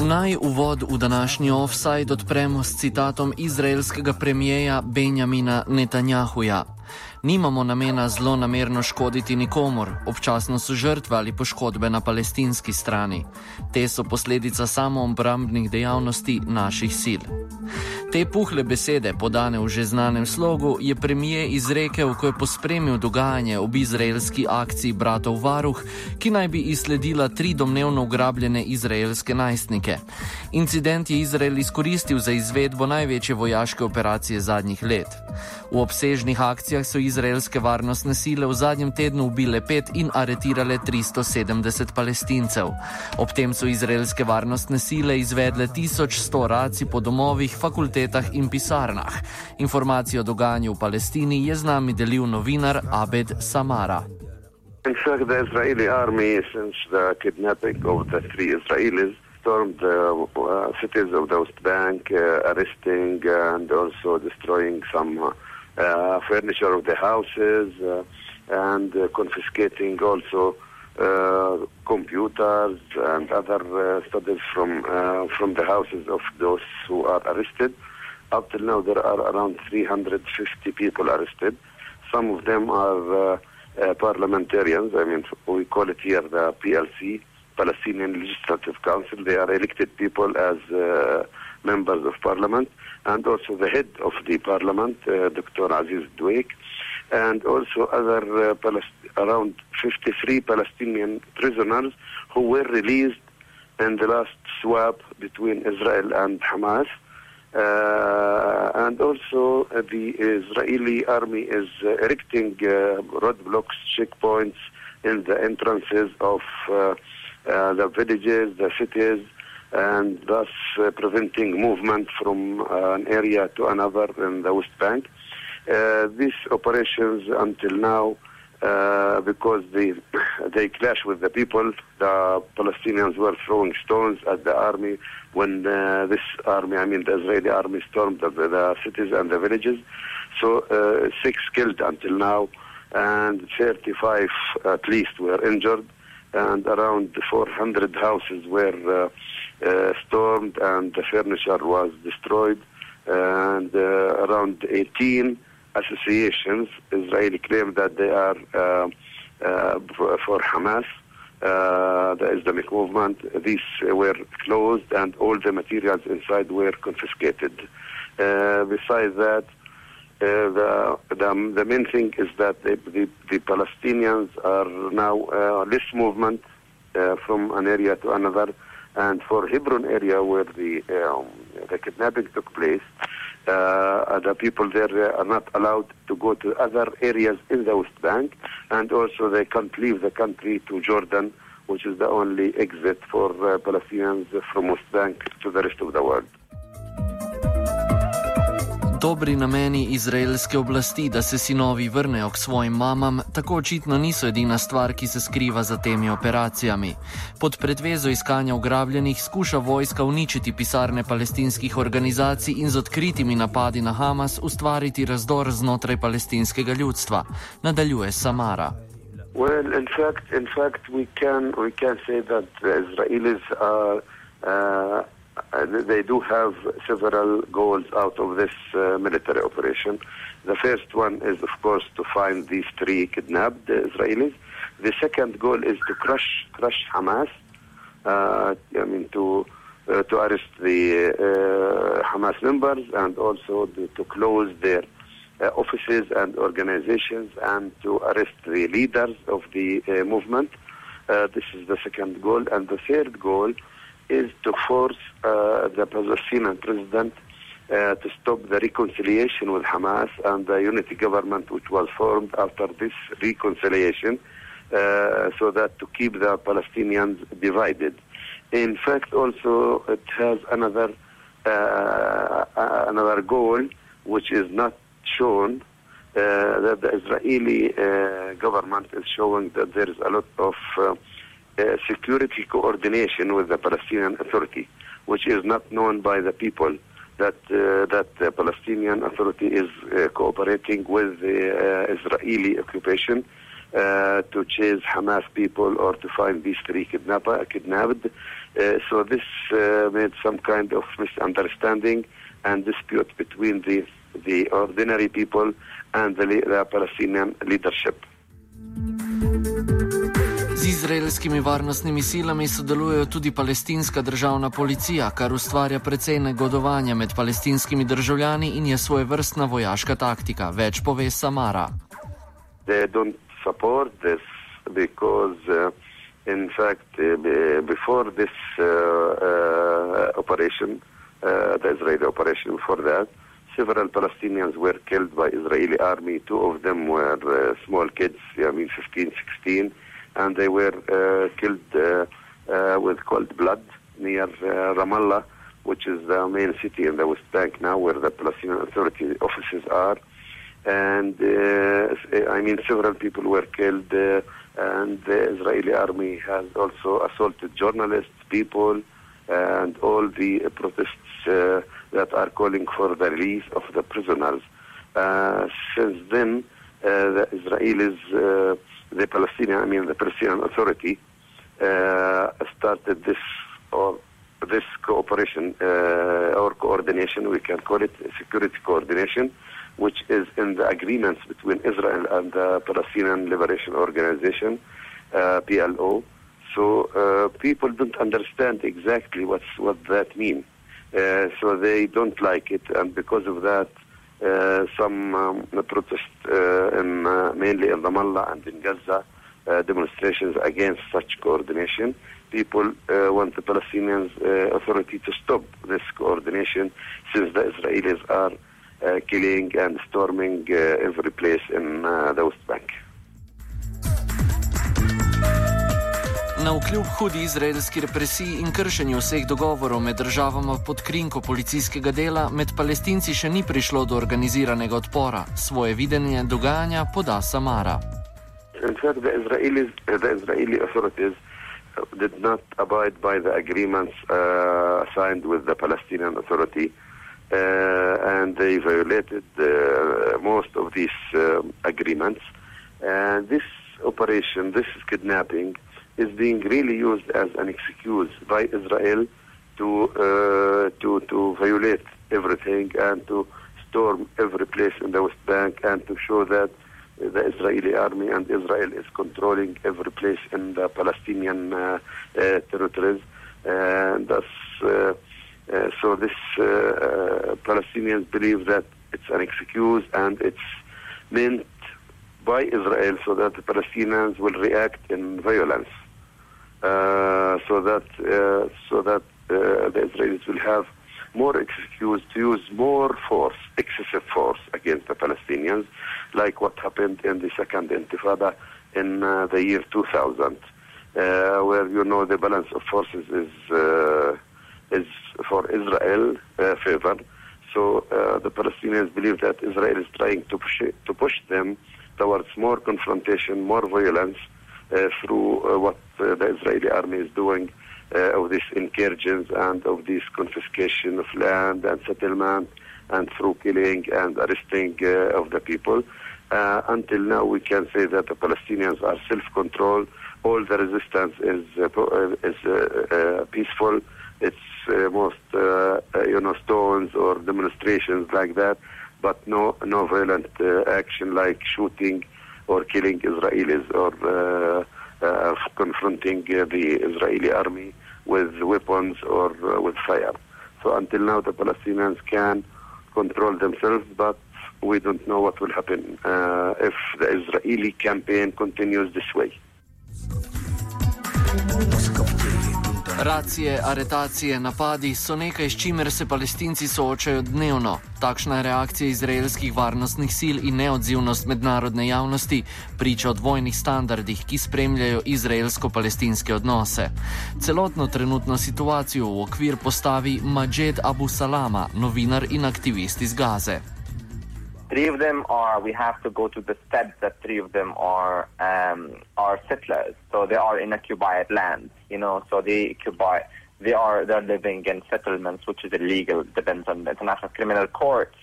Naj uvod v današnji offside odpremo s citatom izraelskega premijeja Benjamina Netanjahuja. Nimamo namena zelo namerno škoditi nikomor, občasno so žrtve ali poškodbe na palestinski strani. Te so posledica samoobrambnih dejavnosti naših sil. Te puhle besede, podane v že znanem slogu, je premije izrekel, ko je pospremil dogajanje ob izraelski akciji Bratov Varuh, ki naj bi izsledila tri domnevno ugrabljene izraelske najstnike. Incident je Izrael izkoristil za izvedbo največje vojaške operacije zadnjih let. V obsežnih akcijah so izraelske varnostne sile v zadnjem tednu ubile pet in aretirale 370 palestincev. Ob tem so izraelske varnostne sile izvedle 1100 raci po domovih, fakultetah, fakultetah in pisarnah. O dogajanju v Palestini je z nami delil novinar Abed Samara. In fact, the Israeli army, since the kidnapping of the three Israelis, stormed the uh, cities of the West Bank, uh, arresting and also destroying some uh, furniture of the houses uh, and uh, confiscating also uh, computers and other uh, studies from uh, from the houses of those who are arrested. Up till now, there are around 350 people arrested. Some of them are uh, uh, parliamentarians. I mean, we call it here the PLC, Palestinian Legislative Council. They are elected people as uh, members of parliament, and also the head of the parliament, uh, Dr. Aziz Dweik, and also other uh, around 53 Palestinian prisoners who were released in the last swap between Israel and Hamas. Uh, and also uh, the Israeli army is uh, erecting roadblocks, checkpoints in the entrances of the villages, the cities, and thus preventing movement from an area to another in the West Bank. These operations until now uh, because they they clash with the people. The Palestinians were throwing stones at the army when uh, this army, I mean the Israeli army, stormed the, the cities and the villages. So uh, six killed until now, and 35 at least were injured, and around 400 houses were uh, uh, stormed, and the furniture was destroyed, and around 18 associations, Israeli claim that they are uh, uh, for, Hamas, uh, the Islamic movement. These were closed and all the materials inside were confiscated. Besides that, uh, the, the, the main thing is that the, the, the Palestinians are now uh, less movement uh, from an area to another. And for Hebron area where the, um, the kidnapping took place, uh, the people there are not allowed to go to other areas in the West Bank, and also they can't leave the country to Jordan, which is the only exit for uh, Palestinians from West Bank to the rest of the world. Dobri nameni izraelske oblasti, da se sinovi vrnejo k svojim mamam, tako očitno niso edina stvar, ki se skriva za temi operacijami. Pod predvezo iskanja ugrabljenih skuša vojska uničiti pisarne palestinskih organizacij in z odkritimi napadi na Hamas ustvariti razdor znotraj palestinskega ljudstva, nadaljuje Samara. Well, in fact, in fact, we can we can say that the Israelis are uh, uh, they do have several goals out of this uh, military operation. The first one is, of course, to find these three kidnapped Israelis. The second goal is to crush crush Hamas. Uh, I mean to uh, to arrest the uh, Hamas members and also to, to close their uh, offices and organizations and to arrest the leaders of the movement. This is the second goal. And the third goal is to force uh, the Palestinian president uh, to stop the reconciliation with Hamas and the unity government which was formed after this reconciliation uh, so that to keep the Palestinians divided. In fact, also it has another uh, another goal which is not shown uh, that the Israeli uh, government is showing that there is a lot of uh, uh, security coordination with the Palestinian Authority, which is not known by the people. That uh, that the Palestinian Authority is uh, cooperating with the uh, Israeli occupation uh, to chase Hamas people or to find these three kidnapper, kidnapped. Uh, so this uh, made some kind of misunderstanding and dispute between the, the ordinary people and the, the Palestinian leadership. Izraelskimi varnostnimi silami sodelujejo tudi palestinska državna policija, kar ustvarja precej negodovanja med palestinskimi državljani in je svoje vrstna vojaška taktika. Več pove Samara. Because, uh, in fact, uh, before this uh, uh, operation, uh, the Israeli operation before that, several Palestinians were killed by Israeli army. Two of them were uh, small kids, I mean 15, 16, and they were uh, killed uh, uh, with cold blood near Ramallah, which is the main city in the West Bank now, where the Palestinian Authority offices are. And I mean, several people were killed, and the Israeli army has also assaulted journalists, people, and all the protests that are calling for the release of the prisoners. Uh, since then, the Israelis, uh, the Palestinian, I mean the Palestinian Authority, uh, started this or this cooperation uh, or coordination, we can call it security coordination, which is in the agreements between Israel and the Palestinian Liberation Organization, uh, PLO. So people don't understand exactly what's, what that means. Uh, so they don't like it, and because of that, uh, Eh, some eh, um, protests uh, eh, in, mainly in Ramallah and in Gaza, demonstrations against such coordination. People want the Palestinian Authority to stop this coordination since the Israelis are killing and storming every place in the West Bank. Na vkljub hudi izraelski represiji in kršenju vseh dogovorov med državama pod krinko policijskega dela, med palestinci še ni prišlo do organiziranega odpora. Svoje videnje dogajanja poda Samara. In fact, the Israelis, the Israeli authorities did not abide by the agreements uh, signed with the Palestinian Authority, uh, and they violated uh, most of these uh, agreements. And this operation, this kidnapping, is being really used as an excuse by Israel to uh, to to violate everything and to storm every place in the West Bank and to show that the Israeli army and Israel is controlling every place in the Palestinian uh, uh, territories. And thus, uh, uh, so this uh, Palestinians believe that it's an excuse and it's meant by Israel so that the Palestinians will react in violence. Uh, so that uh, so that uh, the Israelis will have more excuse to use more force, excessive force against the Palestinians, like what happened in the second Intifada in uh, the year 2000, uh, where you know the balance of forces is uh, is for Israel favor. So the Palestinians believe that Israel is trying to push to push them towards more confrontation, more violence, through uh, what uh, the Israeli army is doing of these incursions and of this confiscation of land and settlement and through killing and arresting of the people. until now, we can say that the Palestinians are self-controlled. All the resistance is is peaceful. It's uh, most uh, uh, you know stones or demonstrations like that, but no no violent action like shooting or killing Israelis or uh, uh, confronting uh, the Israeli army with weapons or with fire. So until now, the Palestinians can control themselves, but we don't know what will happen uh, if the Israeli campaign continues this way. Racije, aretacije, napadi so nekaj, s čimer se palestinci soočajo dnevno. Takšna je reakcija izraelskih varnostnih sil in neodzivnost mednarodne javnosti priča o dvojnih standardih, ki spremljajo izraelsko-palestinske odnose. Celotno trenutno situacijo v okvir postavi Majed Abu Salama, novinar in aktivist iz Gaze. Three of them are we have to go to the steps that three of them are um, are settlers. So they are in a occupied land, you know so they occupy they are they're living in settlements which is illegal depends on the international criminal courts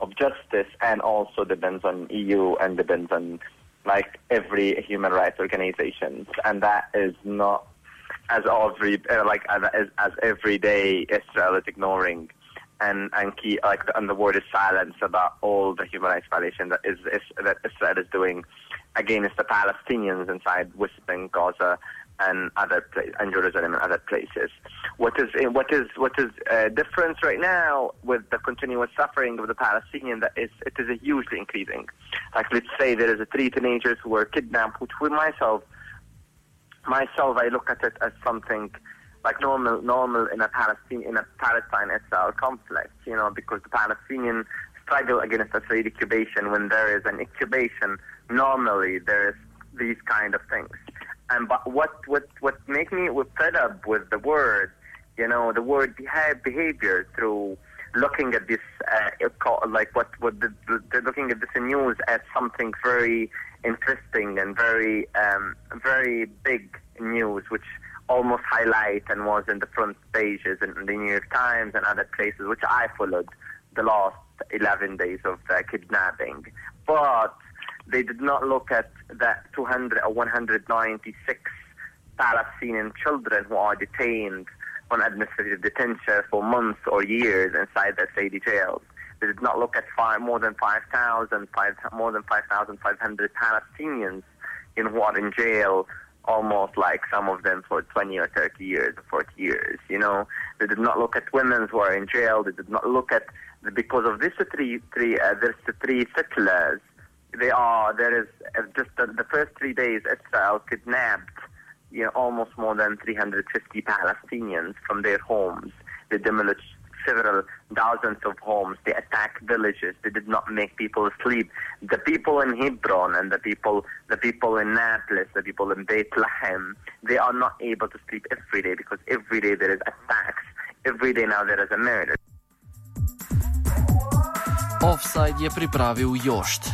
of justice and also depends on EU and depends on like every human rights organizations, and that is not as every uh, like as, as every day Israel is ignoring and and like and the word is silence about all the human rights violation that is, is that Israel is doing against the Palestinians inside West Bank, Gaza, and other places, and Jerusalem and other places. What is what is what is uh, difference right now with the continuous suffering of the Palestinian that is it is hugely increasing. Like let's say there is a three teenagers who were kidnapped, which with myself myself I look at it as something like normal normal in a Palestine in a Palestine Israel conflict, you know, because the Palestinian struggle against Israeli occupation when there is an occupation normally there is these kind of things. And but what what what make me fed up with the word, you know, the word behavior through looking at this uh, like what what the, the, looking at this news as something very interesting and very um, very big news, which almost highlight and was in the front pages in the New York Times and other places, which I followed the last 11 days of the kidnapping. But they did not look at that 200 or 196 Palestinian children who are detained on administrative detention for months or years inside the Israeli jails. They did not look at five, more than 5,000, more than 5,500 Palestinians in who are in jail almost like some of them for 20 or 30 years or 40 years, you know. They did not look at women who are in jail. They did not look at, because of these three, three uh, there's the three settlers they are. There is uh, just the, the first three days, Israel kidnapped you know, almost more than 350 Palestinians from their homes. They demolished several thousands of homes. They attacked villages. They did not make people sleep. The people in Hebron and the people, the people in Nablus, the people in Bethlehem, they are not able to sleep every day because every day there is attacks. Every day now there is a murder. Offside je pripravil Jošt.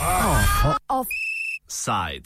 Oh. Offside.